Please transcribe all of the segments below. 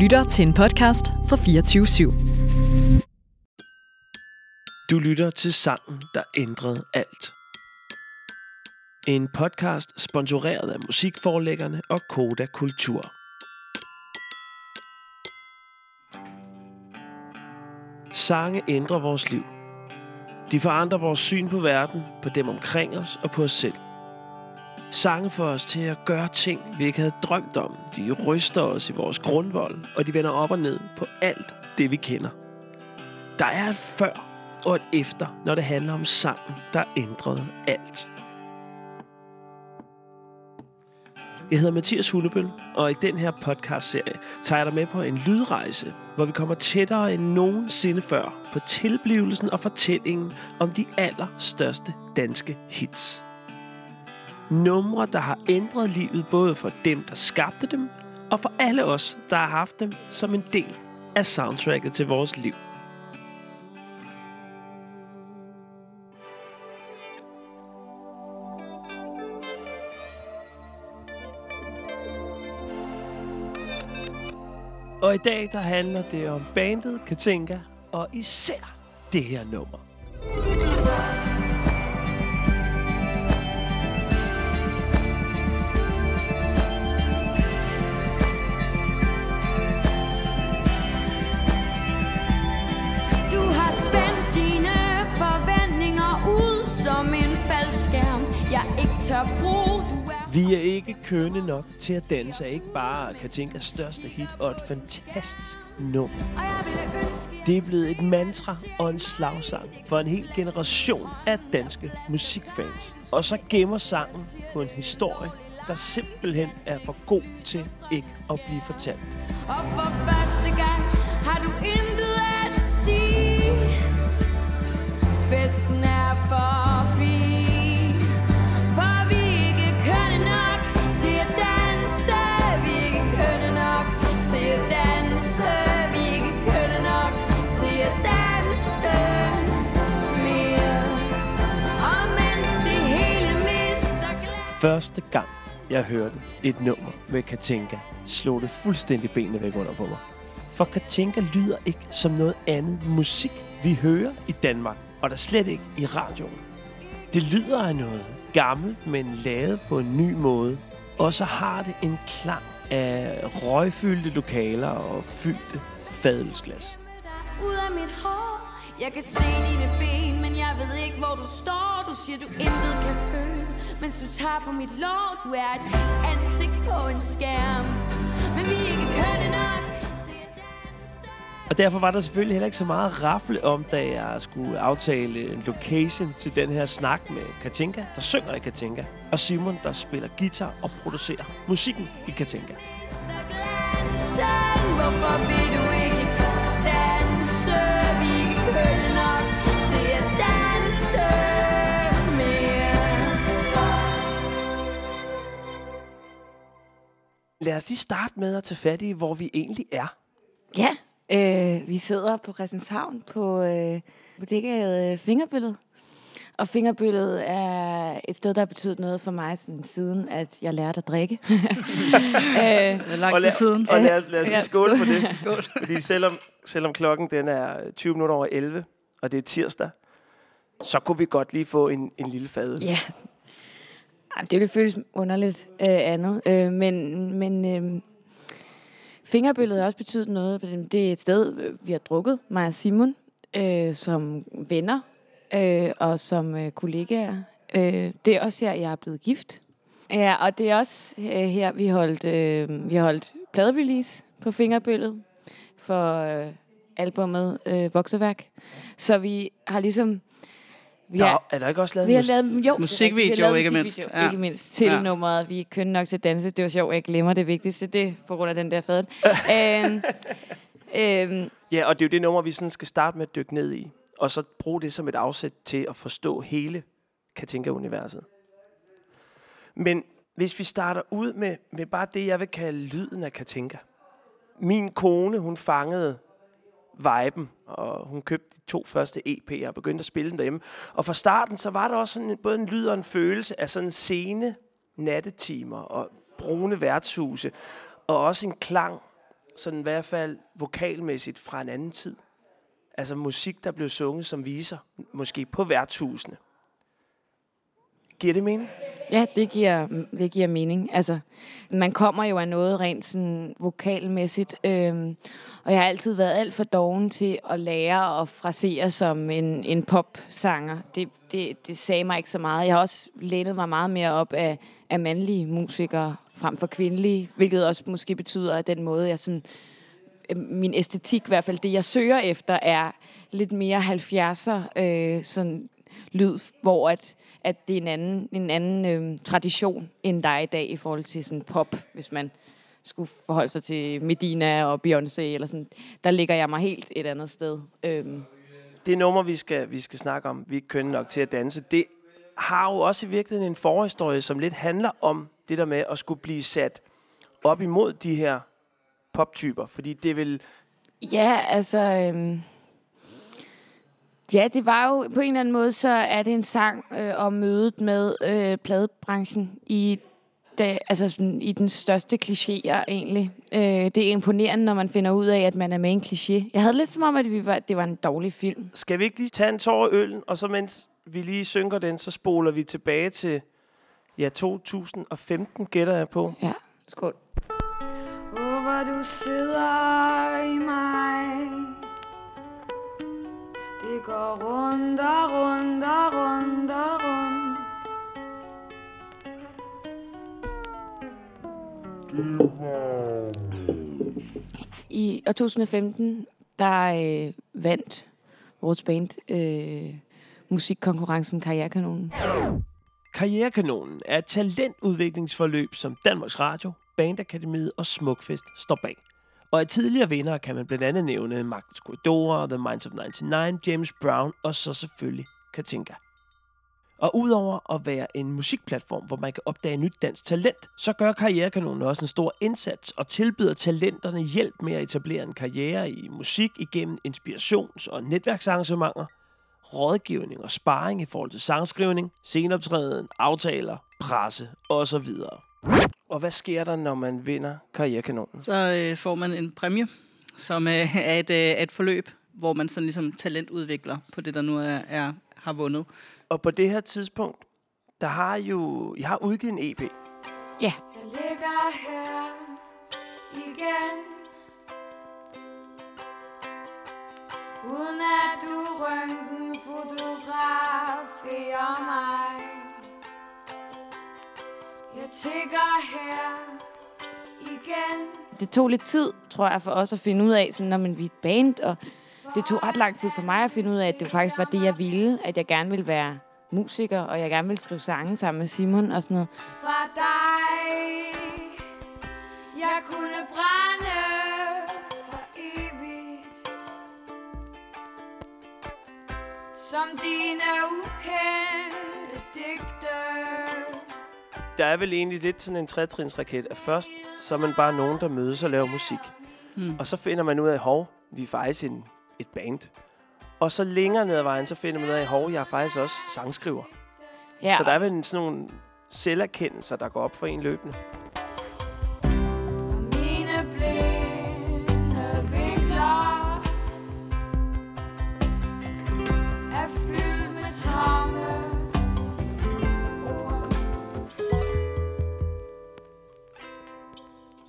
lytter til en podcast fra 24 /7. Du lytter til sangen, der ændrede alt. En podcast sponsoreret af musikforlæggerne og Koda Kultur. Sange ændrer vores liv. De forandrer vores syn på verden, på dem omkring os og på os selv. Sange får os til at gøre ting, vi ikke havde drømt om. De ryster os i vores grundvold, og de vender op og ned på alt det, vi kender. Der er et før og et efter, når det handler om sangen, der ændrede alt. Jeg hedder Mathias Hullebøl, og i den her podcast-serie tager jeg dig med på en lydrejse, hvor vi kommer tættere end nogensinde før på tilblivelsen og fortællingen om de allerstørste danske hits. Numre, der har ændret livet både for dem, der skabte dem, og for alle os, der har haft dem som en del af soundtracket til vores liv. Og i dag der handler det om bandet Katinka, og især det her nummer. Vi er ikke kønne nok til at danse, er ikke bare Katinkas største hit og et fantastisk nummer. Det er blevet et mantra og en slagsang for en hel generation af danske musikfans. Og så gemmer sangen på en historie, der simpelthen er for god til ikke at blive fortalt. og for første gang har du intet at sige. Festen er forbi, Første gang, jeg hørte et nummer med Katinka, slog det fuldstændig benene væk under på mig. For Katinka lyder ikke som noget andet musik, vi hører i Danmark, og der slet ikke i radioen. Det lyder af noget gammelt, men lavet på en ny måde. Og så har det en klang af røgfyldte lokaler og fyldte fadelsglas. ud af mit hår Jeg kan se dine ben, men jeg ved ikke, hvor du står Du siger, du intet kan føle, mens du tager på mit lår Du er et ansigt på en skærm Men vi er ikke kønne nok Og derfor var der selvfølgelig heller ikke så meget at rafle om, da jeg skulle aftale en location til den her snak med Katinka, der synger i Katinka, og Simon, der spiller guitar og producerer musikken i Katinka. Hvorfor Lad os lige starte med at tage fat i, hvor vi egentlig er. Ja, øh, vi sidder på Christianshavn på øh, bodegaet øh, Fingerbøllet. Og Fingerbøllet er et sted, der har betydet noget for mig sådan, siden, at jeg lærte at drikke. øh, lang tid siden. og lad, os- lad os lige skåle på det. skål. Fordi selvom, selvom klokken den er 20 minutter over 11, og det er tirsdag, så kunne vi godt lige få en, en lille fadøl. ja, ej, det ville føles underligt øh, andet. Øh, men men øh, Fingerbøllet har også betydet noget. For det det er et sted, vi har drukket, mig og Simon, øh, som venner øh, og som øh, kollegaer. Øh, det er også her, jeg er blevet gift. Ja, og det er også øh, her, vi holdt, øh, vi holdt pladerelease på Fingerbøllet for øh, albummet øh, Vokseværk. Så vi har ligesom... Vi Der, har, er der ikke også lavet vi har lavet, jo, Musikvideo, vi har lavet ikke mindst. Ja. Ikke mindst til Ja. ja. nummeret, vi er kønne nok til at danse. Det var sjovt, jeg glemmer det vigtigste. Det er på grund af den der fadel. øhm, øhm, Ja, og det er jo det nummer, vi sådan skal starte med at dykke ned i. Og så bruge det som et afsæt til at forstå hele Katinka-universet. Men hvis vi starter ud med, med bare det, jeg vil kalde lyden af Katinka. Min kone, hun fangede viben, og hun købte de to første EP'er og begyndte at spille dem derhjemme. Og fra starten, så var der også sådan en, både en lyd og en følelse af sådan sene nattetimer og brune værtshuse, og også en klang sådan i hvert fald vokalmæssigt fra en anden tid. Altså musik, der blev sunget som viser, måske på værtshusene. Giver det mening? Ja, det giver, det giver mening. Altså, man kommer jo af noget rent sådan vokalmæssigt, øh, og jeg har altid været alt for doven til at lære at frasere som en, en popsanger. Det, det, det sagde mig ikke så meget. Jeg har også lænet mig meget mere op af, af mandlige musikere frem for kvindelige, hvilket også måske betyder, at den måde, jeg sådan øh, min æstetik, i hvert fald det, jeg søger efter, er lidt mere 70'er øh, sådan lyd, hvor at, at det er en anden, en anden øh, tradition, end der er i dag i forhold til sådan pop, hvis man skulle forholde sig til Medina og Beyoncé, eller sådan. Der ligger jeg mig helt et andet sted. Øhm. Det nummer, vi skal, vi skal snakke om, vi er kønne nok til at danse, det har jo også i virkeligheden en forhistorie, som lidt handler om det der med at skulle blive sat op imod de her poptyper, fordi det vil... Ja, altså... Øhm Ja, det var jo på en eller anden måde, så er det en sang øh, om mødet med øh, pladebranchen i, det, altså sådan, i den største klichéer egentlig. Øh, det er imponerende, når man finder ud af, at man er med i en kliché. Jeg havde lidt som om, at vi var, det var en dårlig film. Skal vi ikke lige tage en tår af øllen, og så mens vi lige synker den, så spoler vi tilbage til ja, 2015, gætter jeg på. Ja, skål. Oh, hvor du sidder i mig Det går rundt og rundt og rundt og Mm. I år 2015, der øh, vandt vores band øh, musikkonkurrencen Karrierekanonen. Karrierekanonen er et talentudviklingsforløb, som Danmarks Radio, Bandakademiet og Smukfest står bag. Og af tidligere vinder kan man blandt andet nævne Magtens Korridorer, The Minds of 99, James Brown og så selvfølgelig Katinka. Og udover at være en musikplatform, hvor man kan opdage nyt dansk talent, så gør Karrierekanonen også en stor indsats og tilbyder talenterne hjælp med at etablere en karriere i musik igennem inspirations- og netværksarrangementer, rådgivning og sparring i forhold til sangskrivning, scenoptræden, aftaler, presse osv. Og hvad sker der, når man vinder Karrierekanonen? Så øh, får man en præmie, som øh, er et, øh, et forløb, hvor man sådan ligesom talentudvikler på det, der nu er, er har vundet. Og på det her tidspunkt, der har jo, I har udgivet en EP. Ja, Jeg ligger her igen. Uden at du røntgen fotograferer mig. Jeg tigger her igen. Det tog lidt tid, tror jeg, for os at finde ud af, sådan, når man vi er et band, og det tog ret lang tid for mig at finde ud af, at det faktisk var det, jeg ville, at jeg gerne ville være musiker, og jeg gerne ville skrive sange sammen med Simon og sådan noget. fra dig Jeg kunne brænde for evigt Som dine ukendte digte Der er vel egentlig lidt sådan en trætrinsraket, at først så er man bare nogen, der mødes og laver musik. Hmm. Og så finder man ud af, hov, vi er faktisk en, et band. Og så længere ned ad vejen, så finder man ud af, hov, jeg er faktisk også sangskriver. Ja, Så der er vel sådan nogle selverkendelser, der går op for en løbende.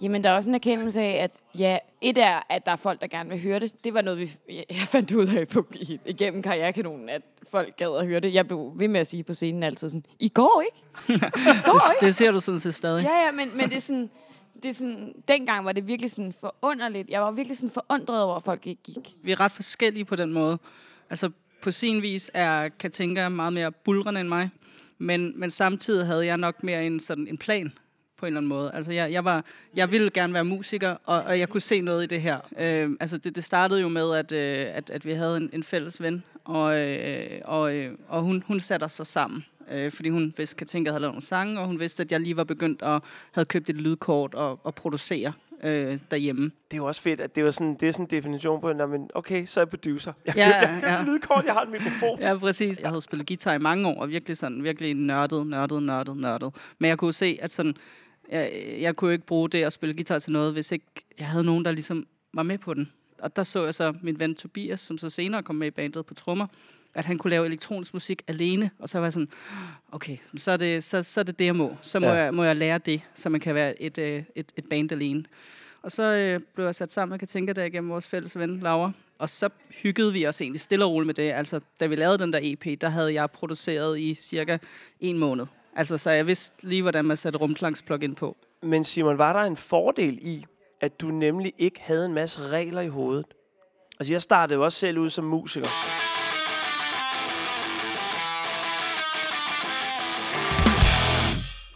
Jamen, der er også en erkendelse af, at ja, et er, at der er folk, der gerne vil høre det. Det var noget, vi, jeg fandt ud af på, igennem karrierekanonen, at folk gad at høre det. Jeg blev ved med at sige på scenen altid sådan, I går ikke? I går Det, ikke? det ser du sådan set stadig. Ja, ja, men, men det er sådan, det er sådan, dengang var det virkelig sådan forunderligt. Jeg var virkelig sådan forundret over, at folk ikke gik. Vi er ret forskellige på den måde. Altså, på sin vis er Katinka meget mere bulrende end mig, men, men samtidig havde jeg nok mere en, sådan en plan på en eller anden måde. Altså, jeg, jeg, var, jeg ville gerne være musiker, og, og jeg kunne se noget i det her. Øh, altså, det, det startede jo med, at, øh, at, at vi havde en, en fælles ven, og, øh, og, øh, og hun, hun satte os så sammen. Øh, fordi hun vidste, at Katinka havde lavet nogle sange, og hun vidste, at jeg lige var begyndt at have købt et lydkort og, og producere øh, derhjemme. Det er jo også fedt, at det, var sådan, det er sådan en definition på, når man, okay, så er jeg producer. Jeg Ja, ja, jeg ja. lydkort, jeg har en mikrofon. Ja, præcis. Jeg havde spillet guitar i mange år, og virkelig sådan, virkelig nørdet, nørdet, nørdet, nørdet. Men jeg kunne se, at sådan, jeg, jeg kunne jo ikke bruge det at spille guitar til noget, hvis ikke jeg havde nogen, der ligesom var med på den. Og der så jeg så min ven Tobias, som så senere kom med i bandet på trommer, at han kunne lave elektronisk musik alene. Og så var jeg sådan, okay, så er det, så, så er det, det, jeg må. Så må, Ja. jeg, må jeg lære det, så man kan være et, øh, et, et band alene. Og så øh, blev jeg sat sammen med Katinka der gennem vores fælles ven, Laura. Og så hyggede vi os egentlig stille og roligt med det. Altså, da vi lavede den der EP, der havde jeg produceret i cirka en måned. Altså, så jeg vidste lige, hvordan man satte rumklangs-plugin på. Men Simon, var der en fordel i, at du nemlig ikke havde en masse regler i hovedet? Altså, jeg startede jo også selv ud som musiker.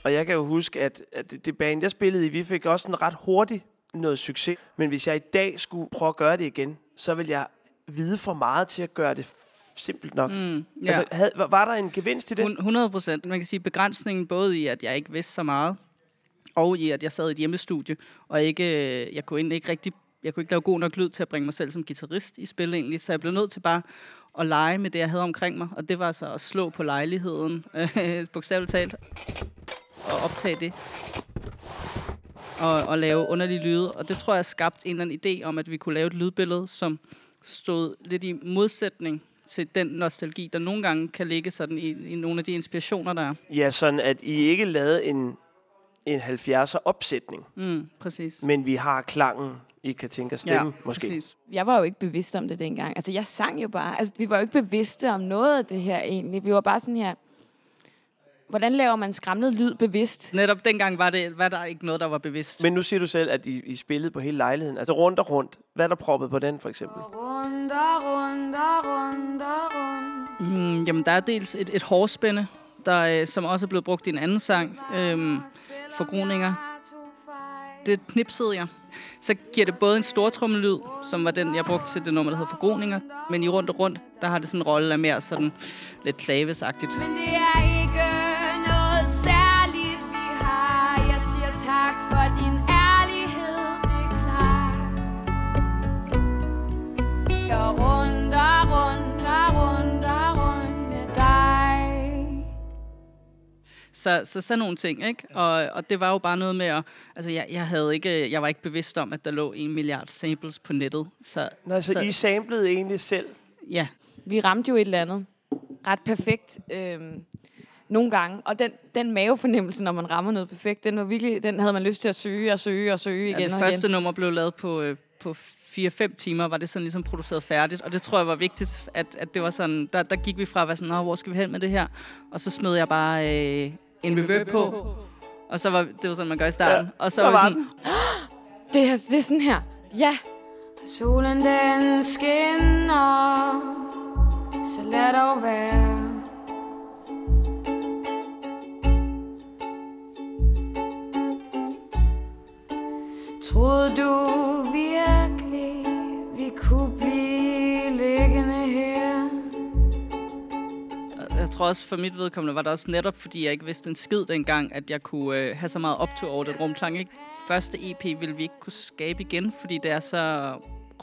Og jeg kan jo huske, at, at det- band, jeg spillede i, vi fik også en ret hurtigt noget succes. Men hvis jeg i dag skulle prøve at gøre det igen, så vil jeg vide for meget til at gøre det simpelt nok. Mm, Ja. altså, havde, var- der en gevinst i det? Hun- 100 procent. Man kan sige begrænsningen både i, at jeg ikke vidste så meget, og i, at jeg sad i et hjemmestudie, og ikke, øh, jeg kunne egentlig ikke rigtig, jeg kunne ikke lave god nok lyd til at bringe mig selv som guitarist i spil egentlig, så jeg blev nødt til bare at lege med det, jeg havde omkring mig, og det var så at slå på lejligheden, øh, bogstaveligt talt, og optage det, og, og lave underlige lyde, og det tror jeg skabte en eller anden idé om, at vi kunne lave et lydbillede, som stod lidt i modsætning til den nostalgi, der nogle gange kan ligge sådan i, i nogle af de inspirationer, der er. Ja, sådan at I ikke lavede en, en 70'er opsætning, Mm, præcis. men vi har klangen i Katinkas stemme, ja, måske. præcis. Jeg var jo ikke bevidst om det dengang. Altså, jeg sang jo bare. Altså, vi var jo ikke bevidste om noget af det her egentlig. Vi var bare sådan her... Hvordan laver man skræmmet lyd bevidst? Netop dengang var, det, var der ikke noget, der var bevidst. Men nu siger du selv, at I, I spillede på hele lejligheden. Altså rundt og rundt. Hvad er der proppet på den, for eksempel? Rundt og rundt og rundt og rundt. Mm, jamen, der er dels et, et hårspænde, der, øh, som også er blevet brugt i en anden sang. Øhm, forgroninger. Det knipsede jeg. Så giver det både en stortrummelyd, som var den, jeg brugte til det nummer, der hedder forgroninger, men i rundt og rundt, der har det sådan en rolle af mere sådan lidt klavesagtigt. Men det er ikke Så, så sådan nogle ting, ikke? Og, og det var jo bare noget med at... Altså, jeg, jeg, havde ikke, jeg var ikke bevidst om, at der lå en milliard samples på nettet. Så, Nå, så, så I samlede egentlig selv? ja, Vi ramte jo et eller andet ret perfekt øhm, nogle gange. Og den, den mavefornemmelse, når man rammer noget perfekt, den, var virkelig, den havde man lyst til at søge og søge og søge igen ja, det og første igen. nummer blev lavet på, øh, på 4-5 timer, var det sådan ligesom produceret færdigt. Og det tror jeg var vigtigt, at, at det var sådan... Der, der gik vi fra at være sådan, hvor skal vi hen med det her? Og så smed jeg bare øh, en reverb på. Og så var det var sådan, man gør i starten. Ja, og så var vi var sådan, Det, her, det er sådan her. Ja, Solen den skinner, så lad dog være. Troede du virkelig, vi kunne tror også for mit vedkommende var det også netop, fordi jeg ikke vidste en skid dengang, at jeg kunne øh, have så meget optur over den rumklang. Ikke? Første EP ville vi ikke kunne skabe igen, fordi det er så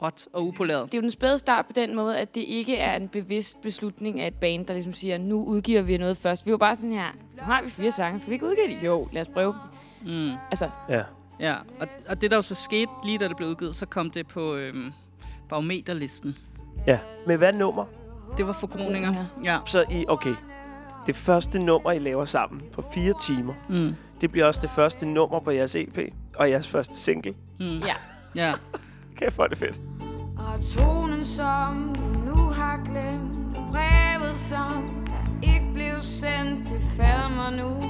råt og upoleret. det er jo den spæde start på den måde, at det ikke er en bevidst beslutning af et band, der ligesom siger, nu udgiver vi noget først. Vi var bare sådan her, nu har vi fire sange, skal vi ikke udgive det? Jo, lad os prøve. Mm. Altså, Ja. Ja, og, og det der jo så skete, lige da det blev udgivet, så kom det på øhm, barometerlisten. ja. Men hvad nummer? Det var forgroninger. Ja. Så I, okay. Det første nummer, I laver sammen på fire timer, Mm. det bliver også det første nummer på jeres EP og jeres første single. Mm. ja. Ja. Kan jeg få det fedt? Og tonen, som du nu har glemt Og brevet, som der ikke blev sendt Det falder mig nu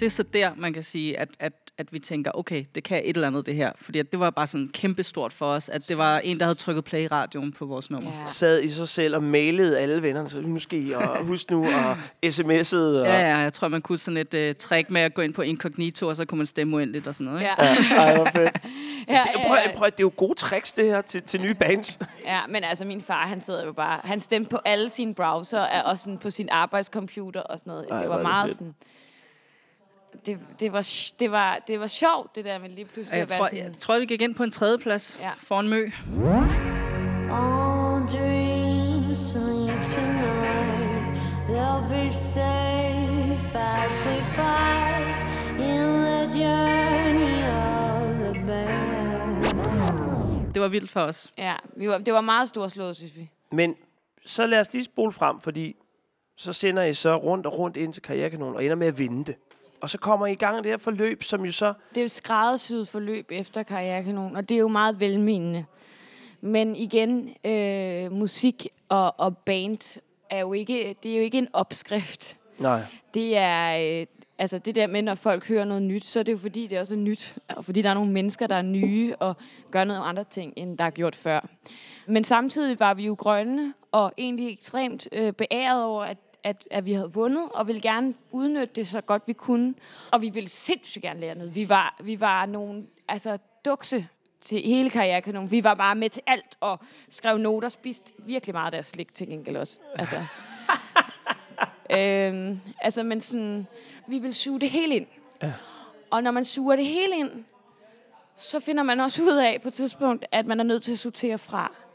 Det er så der, man kan sige, at, at, at vi tænker, okay, det kan et eller andet det her. Fordi det var bare sådan kæmpestort for os, at det var en, der havde trykket play i radioen på vores nummer. ja. Sad I så selv og mailede alle vennerne, så I, og husk nu, og sms'ede, og... Ja, ja, jeg tror, man kunne sådan et uh, trick med at gå ind på incognito, og så kunne man stemme uendeligt og sådan noget. Ikke? Ja. Ja, ej, hvor fedt. Ja, Det, prøv, prøv, det er jo gode tricks, det her, til, til nye bands. ja, men altså min far, han sidder jo bare, han stemte på alle sine browser, og sådan på sin arbejdscomputer og sådan noget. Ej, det var det meget fedt. sådan, det, det, var, det, var, det var sjovt, det der med lige pludselig Jeg at være tror, jeg tror, vi gik ind på en tredje plads Ja. foran Mø. All dreams sleep tonight They'll be safe fast we fight in the journey of the band. Det var vildt for os. Ja, vi var, det var meget storslået, synes vi. Men så lad os lige spole frem, fordi så sender I så rundt og rundt ind til Karrierekanonen og ender med at vinde det. Og så kommer I i gang i det her forløb, som jo så... Det er jo et skræddersyet forløb efter Karrierekanon, og det er jo meget velmenende. Men igen, øh, musik og, og band er jo ikke, det er jo ikke en opskrift. Nej. Det er, øh, altså det der med, når folk hører noget nyt, så er det jo fordi, det også er nyt. Og fordi der er nogle mennesker, der er nye og gør noget andre ting, end der er gjort før. Men samtidig var vi jo grønne og egentlig ekstremt øh, beæret over, at at, at vi havde vundet, og ville gerne udnytte det så godt vi kunne. Og vi ville sindssygt gerne lære noget. Vi var, vi var nogle altså, dukse til hele karrierekanonen. Vi var bare med til alt, og skrev noter, spiste virkelig meget af deres slik til gengæld også. Altså, øhm, altså men sådan, vi vil suge det hele ind. Ja. Og når man suger det hele ind, så finder man også ud af på et tidspunkt, at man er nødt til at sortere fra.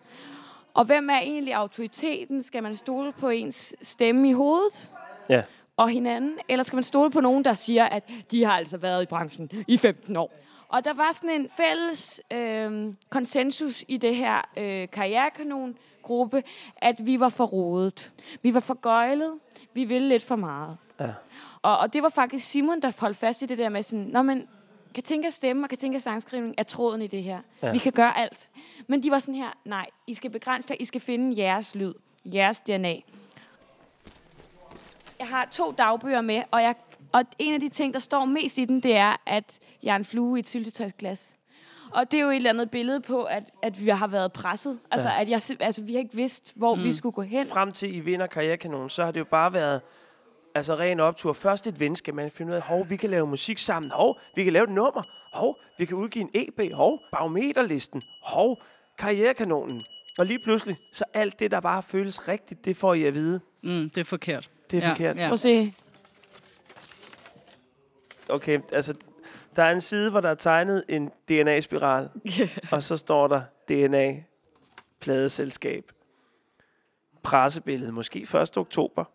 Og hvem er egentlig autoriteten? Skal man stole på ens stemme i hovedet Ja. og hinanden? Eller skal man stole på nogen, der siger, at de har altså været i branchen i 15 år? Og der var sådan en fælles øh, konsensus i det her øh, karrierekanon-gruppe, at vi var for rodet. Vi var for gøjlet. Vi ville lidt for meget. Ja. Og, og det var faktisk Simon, der holdt fast i det der med sådan, Nå, men kan tænke stemme og kan tænke sangskrivning er tråden i det her. Ja. Vi kan gøre alt. Men de var sådan her, nej, I skal begrænse jer, I skal finde jeres lyd, jeres DNA. Jeg har to dagbøger med, og, jeg, og en af de ting, der står mest i den, det er, at jeg er en flue i et syltetøjsglas. Og det er jo et eller andet billede på, at, at vi har været presset. Altså, Ja. at jeg, altså, vi har ikke vidst, hvor mm. vi skulle gå hen. Frem til I vinder Karrierekanonen, så har det jo bare været altså ren optur. Først et venskab, man finder ud af, hov, vi kan lave musik sammen. Hov, vi kan lave et nummer. Hov, vi kan udgive en EP. Hov, barometerlisten. Hov, Karrierekanonen. Og lige pludselig, så alt det, der bare føles rigtigt, det får I at vide. Mm, det er forkert. Det er ja, forkert. Ja. Prøv at se. Okay, altså, der er en side, hvor der er tegnet en DNA-spiral, og så står der DNA, pladeselskab, pressebillede, måske 1. oktober,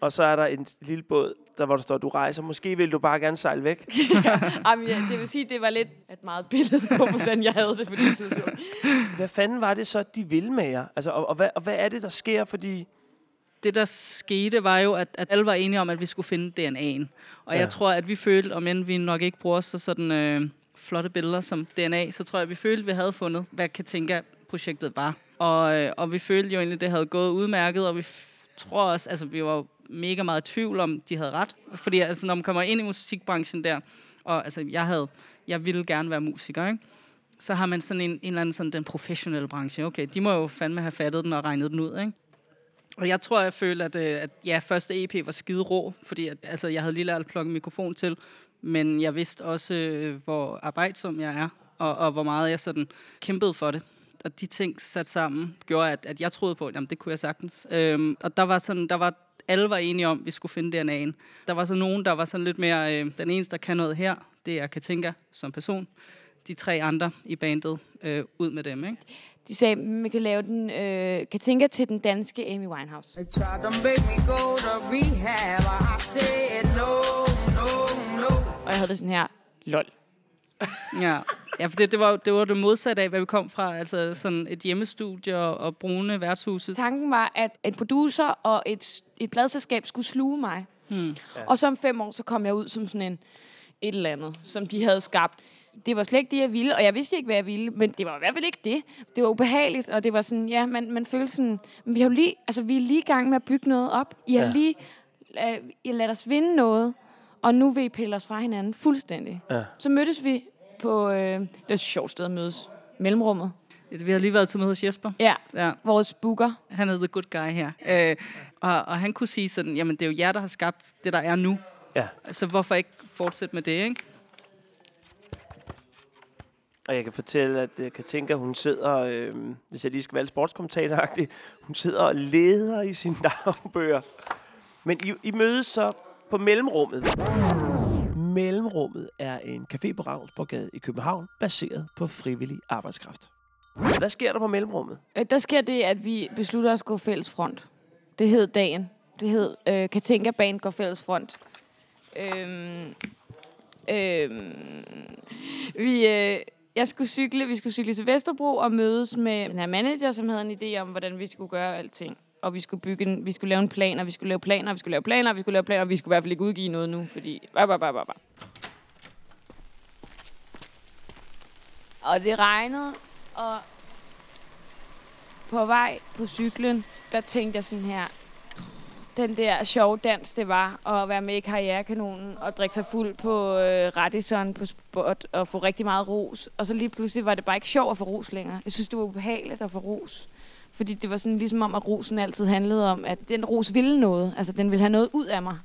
og så er der en lille båd, der hvor der står, du rejser, måske vil du bare gerne sejle væk. Jamen, ja, det vil sige, det var lidt et meget billede på, hvordan jeg havde det på det tidspunkt. Hvad fanden var det så, de ville med jer? Altså, og, og, hvad, og hvad er det, der sker, fordi... det, der skete, var jo, at, at alle var enige om, at vi skulle finde DNA'en. Og ja. jeg tror, at vi følte, om end vi nok ikke bruger så sådan øh, flotte billeder som DNA, så tror jeg, at vi følte, at vi havde fundet, hvad Katinka-projektet var. Og, øh, og vi følte jo egentlig, at det havde gået udmærket, og vi f- tror også, altså vi var mega meget i tvivl om, de havde ret. Fordi altså, når man kommer ind i musikbranchen der, og altså, jeg havde, jeg ville gerne være musiker, ikke? så har man sådan en, en eller anden sådan den professionelle branche. Okay, de må jo fandme have fattet den og regnet den ud, ikke? Og jeg tror, jeg føler, at, øh, at ja, første EP var skide rå, fordi at, altså, jeg havde lige lært at plukke mikrofon til, men jeg vidste også, øh, hvor arbejdsom jeg er, og, og hvor meget jeg sådan kæmpede for det. Og de ting sat sammen gjorde, at, at jeg troede på, at jamen, det kunne jeg sagtens. Øhm, og der var sådan, der var, alle var enige om, at vi skulle finde DNA'en. Der var så nogen, der var sådan lidt mere, øh, den eneste, der kan noget her, det er Katinka som person. De tre andre i bandet, øh, ud med dem, ikke? De sagde, at man kan lave den, øh, kan tænke til den danske Amy Winehouse. Og jeg havde det sådan her, lol. Ja, ja for det, det, var, det var det modsatte af, hvad vi kom fra. Altså sådan et hjemmestudie og, og brune værtshuse. Tanken var, at en producer og et, et pladselskab skulle sluge mig. Hmm. Og så om fem år, så kom jeg ud som sådan en et eller andet, som de havde skabt. Det var slet ikke det, jeg ville, og jeg vidste ikke, hvad jeg ville, men det var i hvert fald ikke det. Det var ubehageligt, og det var sådan, ja, man, man følte sådan, men vi har jo lige, altså vi er lige i gang med at bygge noget op. I har Ja. ja. lige, uh, I har ladet os vinde noget, og nu vil I pille os fra hinanden fuldstændig. Ja. Så mødtes vi på, øh, det var et sjovt sted at mødes, mellemrummet. Vi har lige været til møde hos Jesper. Ja, Ja, vores booker. han er the good guy her. Øh, og, og han kunne sige sådan, jamen det er jo jer, der har skabt det, der er nu. Ja. Så hvorfor ikke fortsætte med det, ikke? Og jeg kan fortælle, at uh, Katinka, hun sidder, øh, hvis jeg lige skal være lidt sportskommentatoragtig, hun sidder og leder i sine dagbøger. Men I, I mødes så på Mellemrummet. Mellemrummet er en café på Ravnsborgade i København, baseret på frivillig arbejdskraft. Hvad sker der på Mellemrummet? Øh, Der sker det, at vi beslutter os at gå fælles front. Det hed dagen. Det hed øh, Katinka Band går fælles front. Øhm, øhm, vi, øh, jeg skulle cykle, vi skulle cykle til Vesterbro og mødes med den her manager, som havde en idé om, hvordan vi skulle gøre alting. Og vi skulle, bygge en, vi skulle lave en plan, og vi skulle lave planer, og vi skulle lave planer, og vi skulle lave planer, og vi skulle i hvert fald ikke udgive noget nu, fordi... Bah, bah, bah, bah, bah. Og det regnede, og på vej på cyklen, der tænkte jeg sådan her, den der sjove dans, det var at være med i Karrierekanonen og drikke sig fuld på øh, Radisson på spot og få rigtig meget ros. Og så lige pludselig var det bare ikke sjovt at få ros længere. Jeg synes, det var ubehageligt at få ros. Fordi det var sådan ligesom om, at rosen altid handlede om, at den ros ville noget. Altså, den ville have noget ud af mig.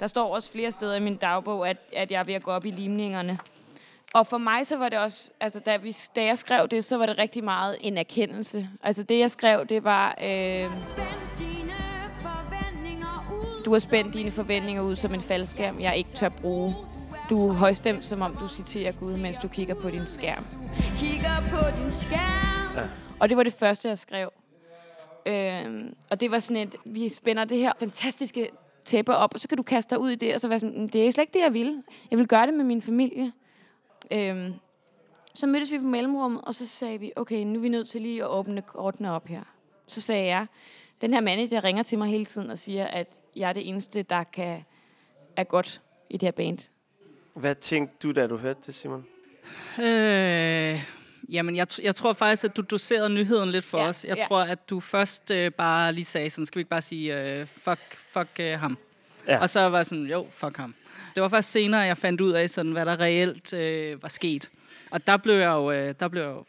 Der står også flere steder i min dagbog, at, at jeg er ved at gå op i limningerne. Og for mig så var det også, altså da, vi, da jeg skrev det, så var det rigtig meget en erkendelse. Altså det jeg skrev, det var, øh, Spænd dine forventninger ud. du har spændt dine forventninger ud som en faldskærm, jeg ikke tør bruge. Du er højstemt, som om du citerer Gud, mens du kigger på din skærm. Kigger på din skærm. Ja. Og det var det første, jeg skrev. Øhm, og det var sådan et, vi spænder det her fantastiske tæppe op, og så kan du kaste dig ud i det, og så være sådan, "Mm, det er slet ikke det, jeg vil. Jeg vil gøre det med min familie. Øhm, så mødtes vi på mellemrummet, og så sagde vi, okay, nu er vi nødt til lige at åbne kortene op her. Så sagde jeg, den her manager ringer til mig hele tiden og siger, at jeg er det eneste, der kan er godt i det her band. Hvad tænkte du, da du hørte det, Simon? Øh, jamen, jeg, jeg tror faktisk, at du doserede nyheden lidt for Ja, ja, os. Jeg ja. tror, at du først øh, bare lige sagde sådan, skal vi ikke bare sige, øh, fuck, fuck øh, ham. Ja. Og så var jeg sådan, jo, fuck ham. Det var først senere, jeg fandt ud af, sådan, hvad der reelt øh, var sket. Og der blev jeg jo, øh, der blev jeg jo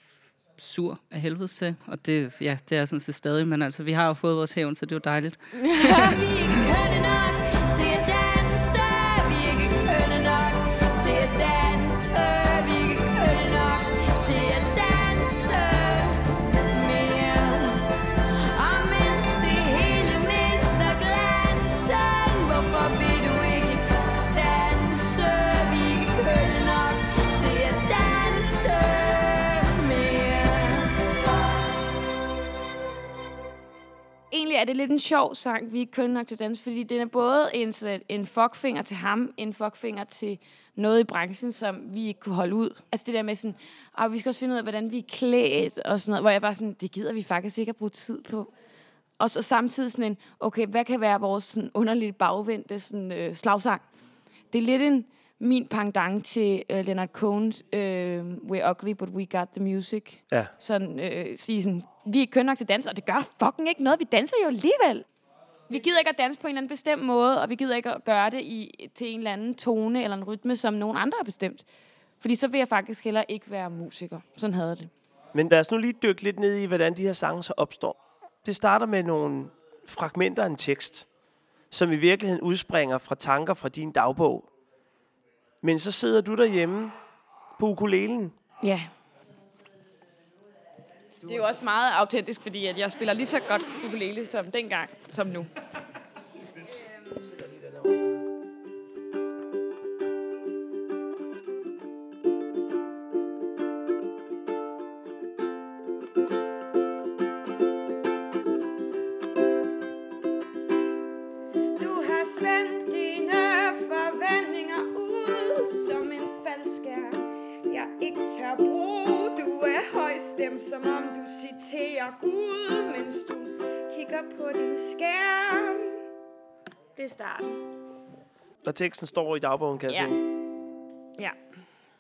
sur af helvede til. Og det, ja, det er sådan set stadig, men altså, vi har jo fået vores hævn, så det er jo dejligt. Vi er ikke en sjov sang, vi er ikke kønne nok til at danse, fordi den er både en, sådan, en fuckfinger til ham, en fuckfinger til noget i branchen, som vi ikke kunne holde ud. Altså det der med sådan, ah, vi skal også finde ud af, hvordan vi er klædt og sådan noget, hvor jeg bare sådan, det gider vi faktisk ikke at bruge tid på. Og så samtidig sådan en, okay, hvad kan være vores sådan underligt bagvendte sådan, øh, slagsang? Det er lidt en, min pendant til øh, Leonard Cohen's øh, We're Ugly, But We Got The Music Ja. sådan, øh, sige sådan, vi er kønne nok til dans, og det gør fucking ikke noget. Vi danser jo alligevel. Vi gider ikke at danse på en eller anden bestemt måde, og vi gider ikke at gøre det i, til en eller anden tone eller en rytme, som nogen andre har bestemt. Fordi så vil jeg faktisk heller ikke være musiker. Sådan havde det. Men lad os nu lige dykke lidt ned i, hvordan de her sange så opstår. Det starter med nogle fragmenter af en tekst, som i virkeligheden udspringer fra tanker fra din dagbog. Men så sidder du derhjemme på ukulelen. Ja. Det er jo også meget autentisk, fordi at jeg spiller lige så godt ukulele som dengang, som nu. På din skærm. Det er starten. Og teksten står i dagbogen, kan jeg Ja. se. Ja.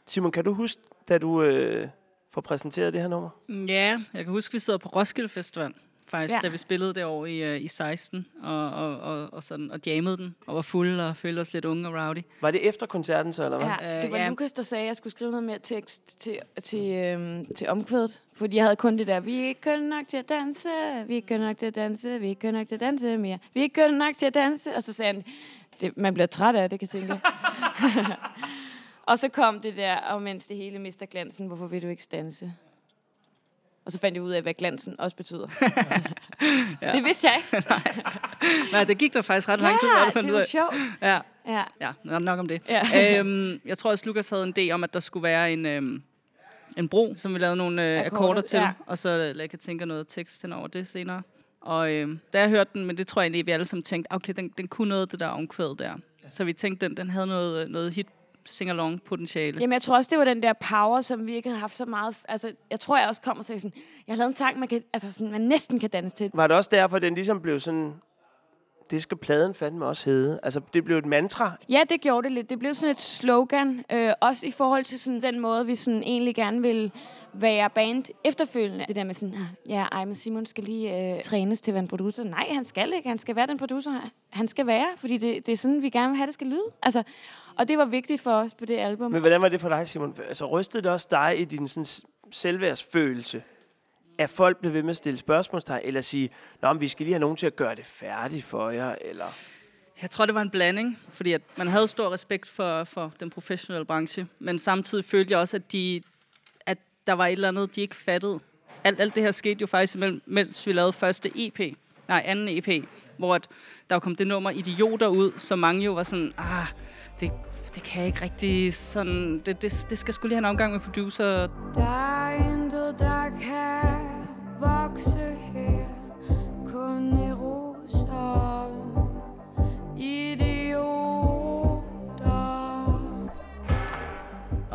Simon, kan du huske, da du øh, får præsenteret det her nummer? Ja, jeg kan huske, vi sidder på Roskilde Festival, faktisk, Ja. da vi spillede derovre i, uh, i 16, og, og, og, og, sådan, og jammede den, og var fulde og følte os lidt unge og rowdy. Var det efter koncerten så, eller hvad? Ja, det var Øh, ja. Lukas, der sagde, at jeg skulle skrive noget mere tekst til, til, øhm, til omkvædet. Fordi jeg havde kun det der, vi er ikke kønne nok til at danse, vi er ikke kønne nok til at danse, vi er ikke kønne nok til at danse mere. Vi er ikke kønne nok til at danse. Og så sagde han, det, man bliver træt af det, kan jeg tænke. og så kom det der, og mens det hele mister glansen, hvorfor vil du ikke danse? Og så fandt jeg ud af, hvad glansen også betyder. ja. Det vidste jeg ikke. Nej, det gik der faktisk ret lang tid, før Ja, fandt det ud var af. sjovt. Ja, Ja. ja, nok om det. Ja. øhm, jeg tror også, Lukas havde en idé om, at der skulle være en, øhm, en bro, som vi lavede nogle øh, Akkorder, akkorder til, ja. og så lagde jeg tænke noget tekst hen over det senere. Og øh, da jeg hørte den, men det tror jeg egentlig, vi alle sammen tænkte, okay, den, den kunne noget, det der omkvæd der. Så vi tænkte, den, den havde noget, noget hit sing-along potentiale. Jamen, jeg tror også, det var den der power, som vi ikke havde haft så meget... Altså, jeg tror, jeg også kommer sagde sådan, jeg har lavet en sang, man, kan, altså, sådan, man næsten kan danse til. Var det også derfor, den ligesom blev sådan... Det skal pladen fandme også hedde. Altså, det blev et mantra. Ja, det gjorde det lidt. Det blev sådan et slogan, øh, også i forhold til sådan den måde, vi sådan egentlig gerne vil være band efterfølgende. Det der med sådan, ja, ej, men Simon skal lige øh, trænes til at være en producer. Nej, han skal ikke. Han skal være den producer, han skal være, fordi det, det er sådan, vi gerne vil have, det skal lyde. Altså, og det var vigtigt for os på det album. Men hvordan var det for dig, Simon? Altså, rystede det også dig i din sådan, selvværdsfølelse? At folk blev ved med at stille spørgsmålstegn, eller sige, Nå, men vi skal lige have nogen til at gøre det færdigt for jer, eller... Jeg tror, det var en blanding, fordi at man havde stor respekt for, for den professionelle branche, men samtidig følte jeg også, at, de, at der var et eller andet, de ikke fattede. Alt, alt det her skete jo faktisk, imellem- mens vi lavede første EP, nej, anden EP, hvor at der kom det nummer Idioter ud, så mange jo var sådan, ah, det, det kan jeg ikke rigtig sådan, det, det, det skal skulle lige have en omgang med producer, Der er intet, der kan boxer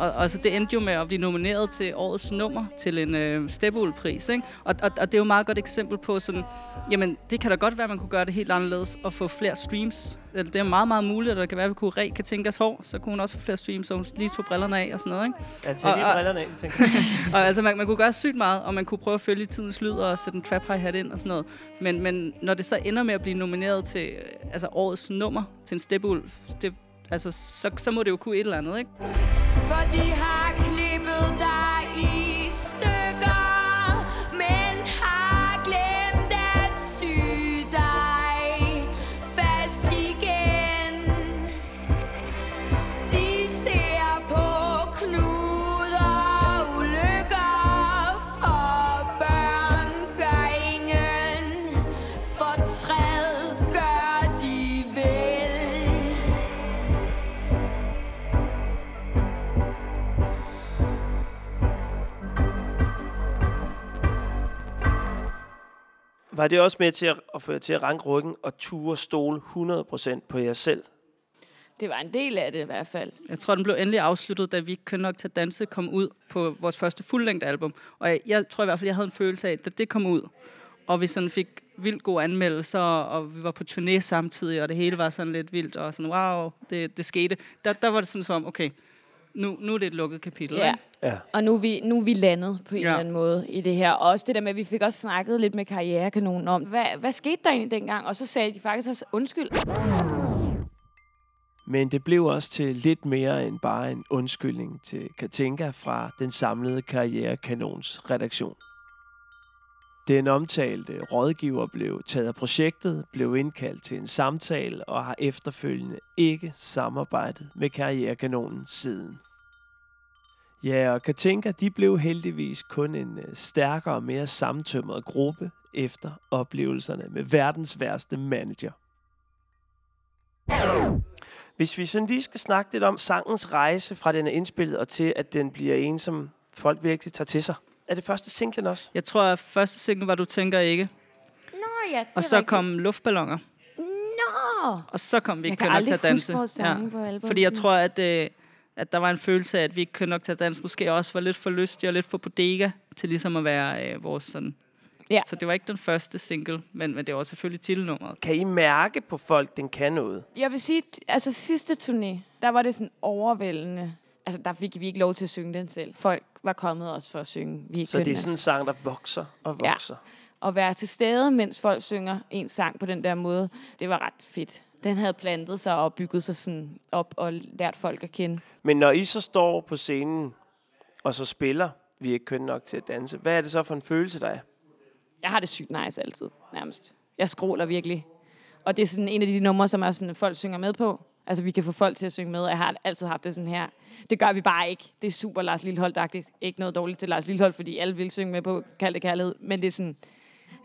Og, og så det endte jo med at blive nomineret til årets nummer til en øh, Steppeul-pris. Ikke? Og, og, og det er jo et meget godt eksempel på sådan, jamen det kan da godt være, at man kunne gøre det helt anderledes og få flere streams. Eller Det er meget, meget muligt, at det kan være, at vi kunne Re kan tænke os hår, så kunne hun også få flere streams, så hun lige tog brillerne af og sådan noget. Ikke? Ja, tag lige Og- og- brillerne af, tænker. Og altså, man, man kunne gøre sygt meget, og man kunne prøve at følge tidens lyd og sætte en trap hi-hat ind og sådan noget. Men, men når det så ender med at blive nomineret til øh, altså, årets nummer til en Steppeul, det, altså, så, så må det jo kunne et eller andet, ikke? For de har klippet dig. Var det også med til at, at jer til at ranke ryggen og ture stole 100% på jer selv? Det var en del af det i hvert fald. Jeg tror, den blev endelig afsluttet, da vi ikke kunne nok til at danse kom ud på vores første fuldlængde album. Og jeg, jeg tror i hvert fald, jeg havde en følelse af, at det kom ud, og vi sådan fik vildt gode anmeldelser, og vi var på turné samtidig, og det hele var sådan lidt vildt, og sådan, wow, det, det skete. Der, der var det sådan som, okay, nu, nu er det et lukket kapitel. Ja. ikke? Ja. Og nu er, vi, nu er vi landet på en Ja. eller anden måde i det her. Og også det der med, at vi fik også snakket lidt med karrierekanonen om, hvad, hvad skete der egentlig dengang? Og så sagde de faktisk også undskyld. Men det blev også til lidt mere end bare en undskyldning til Katinka fra den samlede Karrierekanons redaktion. Den omtalte rådgiver blev taget af projektet, blev indkaldt til en samtale og har efterfølgende ikke samarbejdet med Karrierekanonen siden. Ja, og Katinka de blev heldigvis kun en øh, stærkere og mere samtømret gruppe efter oplevelserne med verdens værste manager. Hvis vi sådan lige skal snakke lidt om sangens rejse fra den er indspillet og til, at den bliver en, som folk virkelig tager til sig. Er det første singlen også? Jeg tror, at første single var Du tænker ikke, Nå ja, det og så kom Luftballoner, Nå! og så kom vi ikke kan køn nok til at danse. sange på. Fordi jeg tror, at, øh, at der var en følelse af, at vi ikke køn nok til at danse, måske også var lidt for lystig og lidt for bodega, til ligesom at være øh, vores sådan... Ja. Så det var ikke den første single, men, men det var selvfølgelig titelnummeret. Kan I mærke på folk, den kan noget? Jeg vil sige, altså sidste turné, der var det sådan overvældende. Altså, der fik vi ikke lov til at synge den selv. Folk var kommet også for at synge. Vi Så det er sådan en sang, der vokser og Ja. vokser. At være til stede, mens folk synger en sang på den der måde, det var ret fedt. Den havde plantet sig og bygget sig sådan op og lært folk at kende. Men når I så står på scenen og så spiller, vi er ikke køn nok til at danse, hvad er det så for en følelse, der er? Jeg har det sygt nice altid, nærmest. Jeg skråler virkelig. Og det er sådan en af de numre, som er sådan, folk synger med på. Altså, vi kan få folk til at synge med, og jeg har altid haft det sådan her. Det gør vi bare ikke. Det er super Lars Lilleholdt-agtigt. Ikke noget dårligt til Lars Lilleholdt, fordi alle vil synge med på Kald det kærlighed. Men det er sådan,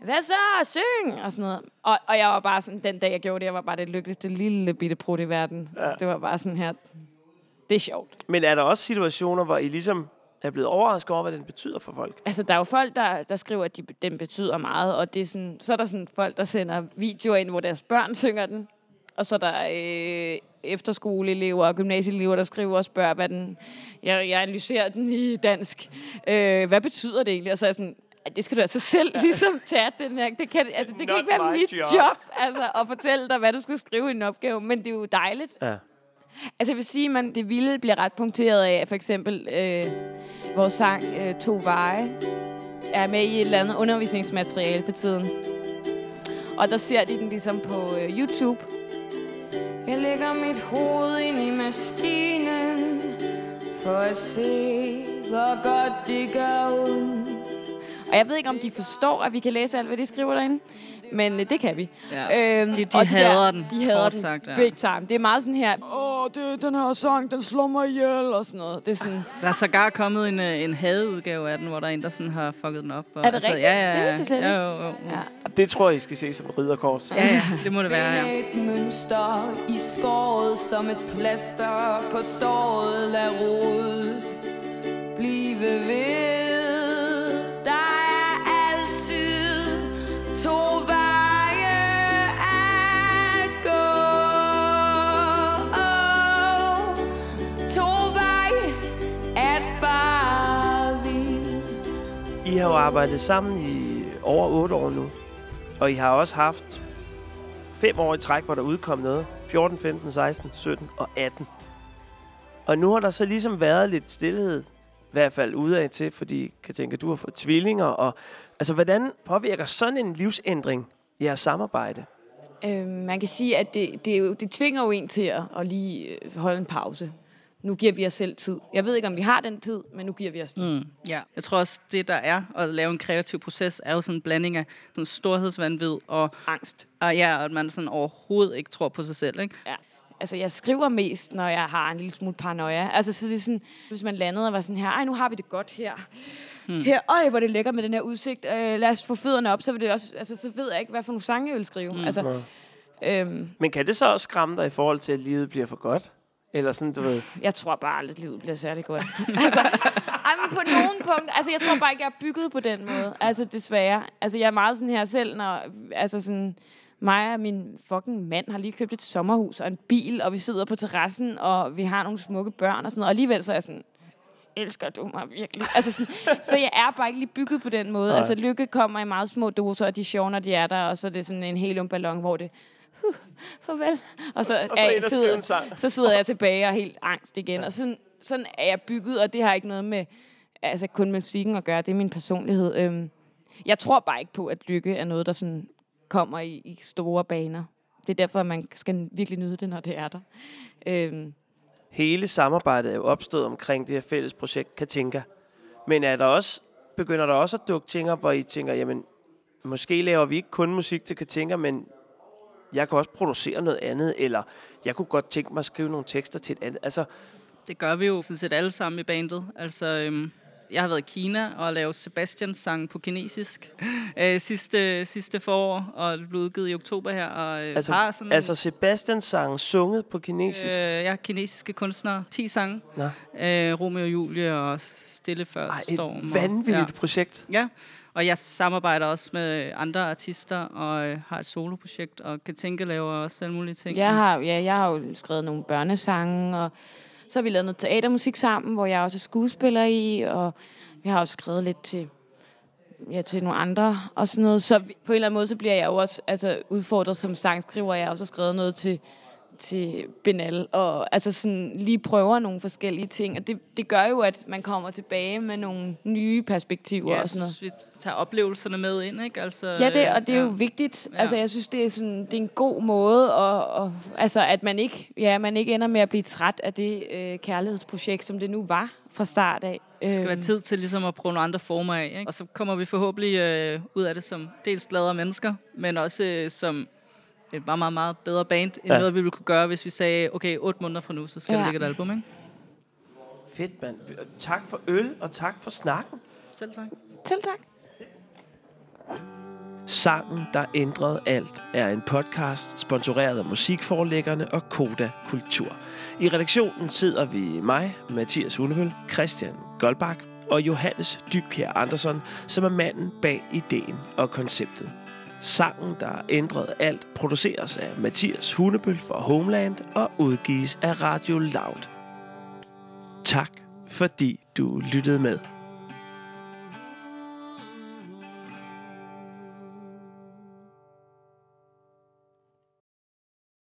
hvad så? Syng! Og sådan noget. Og, og jeg var bare sådan, den dag jeg gjorde det, jeg var bare det lykkeligste lille bitte prut i verden. Ja. Det var bare sådan her, det er sjovt. Men er der også situationer, hvor I ligesom er blevet overrasket over, hvad den betyder for folk. Altså, der er jo folk, der, der skriver, at de, den betyder meget, og det er sådan, så er der sådan folk, der sender videoer ind, hvor deres børn synger den. Og så er der øh, efterskoleelever og gymnasieelever, der skriver og spørger, hvad den... Jeg, jeg analyserer den i dansk. Øh, hvad betyder det egentlig? Og så er jeg sådan, "Ja, det skal du altså selv ligesom tage den her. Det kan, altså, det kan ikke være mit job." job, altså, at fortælle dig, hvad du skal skrive i en opgave. Men det er jo dejligt. Ja. Altså, jeg vil sige, at det vilde bliver ret punkteret af, for eksempel øh, vores sang øh, To Veje er med i et eller andet undervisningsmateriale for tiden. Og der ser de den ligesom på øh, YouTube. Jeg lægger mit hoved ind i maskinen For at se, hvor godt det gør ondt Og jeg ved ikke, om de forstår, at vi kan læse alt, hvad de skriver derinde. Men øh, det kan vi. Ja. De- de og hader den, De hader den sagt, ja. big time. Det er meget sådan her, åh, det, den her sang, den slår mig ihjel, og sådan noget. Det er sådan, Der er sågar kommet en, øh, en hadeudgave af den, hvor der er en, der sådan har fucket den op. Og, Er det rigtigt? Ja, ja, Det ja. vidste jeg ja, ikke. jo, jo. ja. Det tror jeg, I skal se som ridderkors. Ja, ja, det må det være, ja. Et mønster i skåret som et plaster på såret Lad rodet blive ved arbejdet sammen i over 8 år nu. Og I har også haft fem år i træk, hvor der udkom noget. 14, 15, 16, 17 og 18. Og nu har der så ligesom været lidt stillhed, i hvert fald udad til, fordi kan tænke, du har fået tvillinger. Og, altså, hvordan påvirker sådan en livsændring jeres samarbejde? Øh, man kan sige, at det, det, jo, det tvinger jo en til at, at lige holde en pause. Nu giver vi os selv tid. Jeg ved ikke, om vi har den tid, men nu giver vi os den. Mm, ja. Jeg tror også, det der er at lave en kreativ proces, er jo sådan en blanding af sådan storhedsvandvid og, Angst. og ja, at man sådan overhovedet ikke tror på sig selv. Ikke? Ja. Altså, jeg skriver mest, når jeg har en lille smule paranoia. Altså, så det er sådan, hvis man landede og var sådan her, ej, nu har vi det godt her. Hmm. Her, øj, hvor det lækker med den her udsigt. Øh, lad os få fødderne op, så, vil det også, altså, så ved jeg ikke, hvad for nogle sange jeg vil skrive. Hmm. Altså, øhm, Men kan det så også skræmme dig i forhold til, at livet bliver for godt? Eller sådan, du ved... jeg tror bare aldrig, at livet bliver særlig godt. altså, ej, men på nogle punkter, altså, jeg tror bare ikke, jeg er bygget på den måde. Altså, desværre. Altså, jeg er meget sådan her selv, når, altså sådan, mig og min fucking mand har lige købt et sommerhus og en bil, og vi sidder på terrassen, og vi har nogle smukke børn og sådan noget. Og alligevel så er jeg sådan, elsker du mig virkelig? altså sådan, så jeg er bare ikke lige bygget på den måde. Nej. Altså lykke kommer i meget små doser, og de er sjove, når de er der, og så er det sådan en heliumballon, hvor det, huh, farvel. Og så, Og så er- og en sang. så sidder jeg tilbage og helt angst igen. Og sådan, sådan er jeg bygget, og det har ikke noget med altså kun med musikken at gøre. Det er min personlighed. Øhm, jeg tror bare ikke på, at lykke er noget, der sådan kommer i, i store baner. Det er derfor, at man skal virkelig nyde det, når det er der. Øhm, Hele samarbejdet er jo opstået omkring det her fælles projekt Katinka. Men er der også, begynder der også at dukke ting op, hvor I tænker, jamen, måske laver vi ikke kun musik til Katinka, men jeg kan også producere noget andet, eller jeg kunne godt tænke mig at skrive nogle tekster til et andet. Altså, Det gør vi jo sådan set alle sammen i bandet. Altså, øhm, jeg har været i Kina og lavet Sebastians sang på kinesisk øh, sidste, sidste forår, og det blev udgivet i oktober her. Og, øh, altså, har sådan, altså Sebastians sang sunget på kinesisk. øh, jeg har kinesiske kunstnere, 10 sange. Nå. Øh, Romeo og Julie og Stille før Ej, storm. et og- vanvittigt Ja. projekt. Ja, og jeg samarbejder også med andre artister og øh, har et soloprojekt, og kan tænke laver også alle mulige ting. jeg, har, ja, jeg har jo skrevet nogle børnesange, og så har vi lavet noget teatermusik sammen, hvor jeg også er skuespiller i, og vi har også skrevet lidt til, ja, til nogle andre og sådan noget. Så på en eller anden måde, så bliver jeg jo også altså, udfordret som sangskriver. Jeg har også skrevet noget til, til Benal, og altså sådan lige prøver nogle forskellige ting. Og det, det gør jo, at man kommer tilbage med nogle nye perspektiver ja, og sådan noget. så vi tager oplevelserne med ind, ikke? Altså, Ja, det, og det er ja. jo vigtigt. Altså, jeg synes, det er, sådan, det er en god måde, og, og, altså, at man ikke, ja, man ikke ender med at blive træt af det øh, kærlighedsprojekt, som det nu var fra start af. Det skal være Øhm, tid til ligesom at prøve nogle andre former af. Ikke? Og så kommer vi forhåbentlig øh, ud af det som dels gladere mennesker, men også øh, som et meget, meget, meget bedre band, end Ja. noget, vi ville kunne gøre, hvis vi sagde, okay, otte måneder fra nu, så skal ja. Der ligge et album, ikke? Fedt, mand. Tak for øl, og tak for snakken. Selv tak. Selv tak. Sangen, der ændrede alt, er en podcast sponsoreret af musikforlæggerne og Koda Kultur. I redaktionen sidder vi mig, Mathias Hunevøl, Christian Goldbach, og Johannes Dybkjær Andersson, som er manden bag ideen og konceptet. Sangen, der ændrede alt, produceres af Mathias Hunebøl for Homeland og udgives af Radio Loud. Tak, fordi du lyttede med.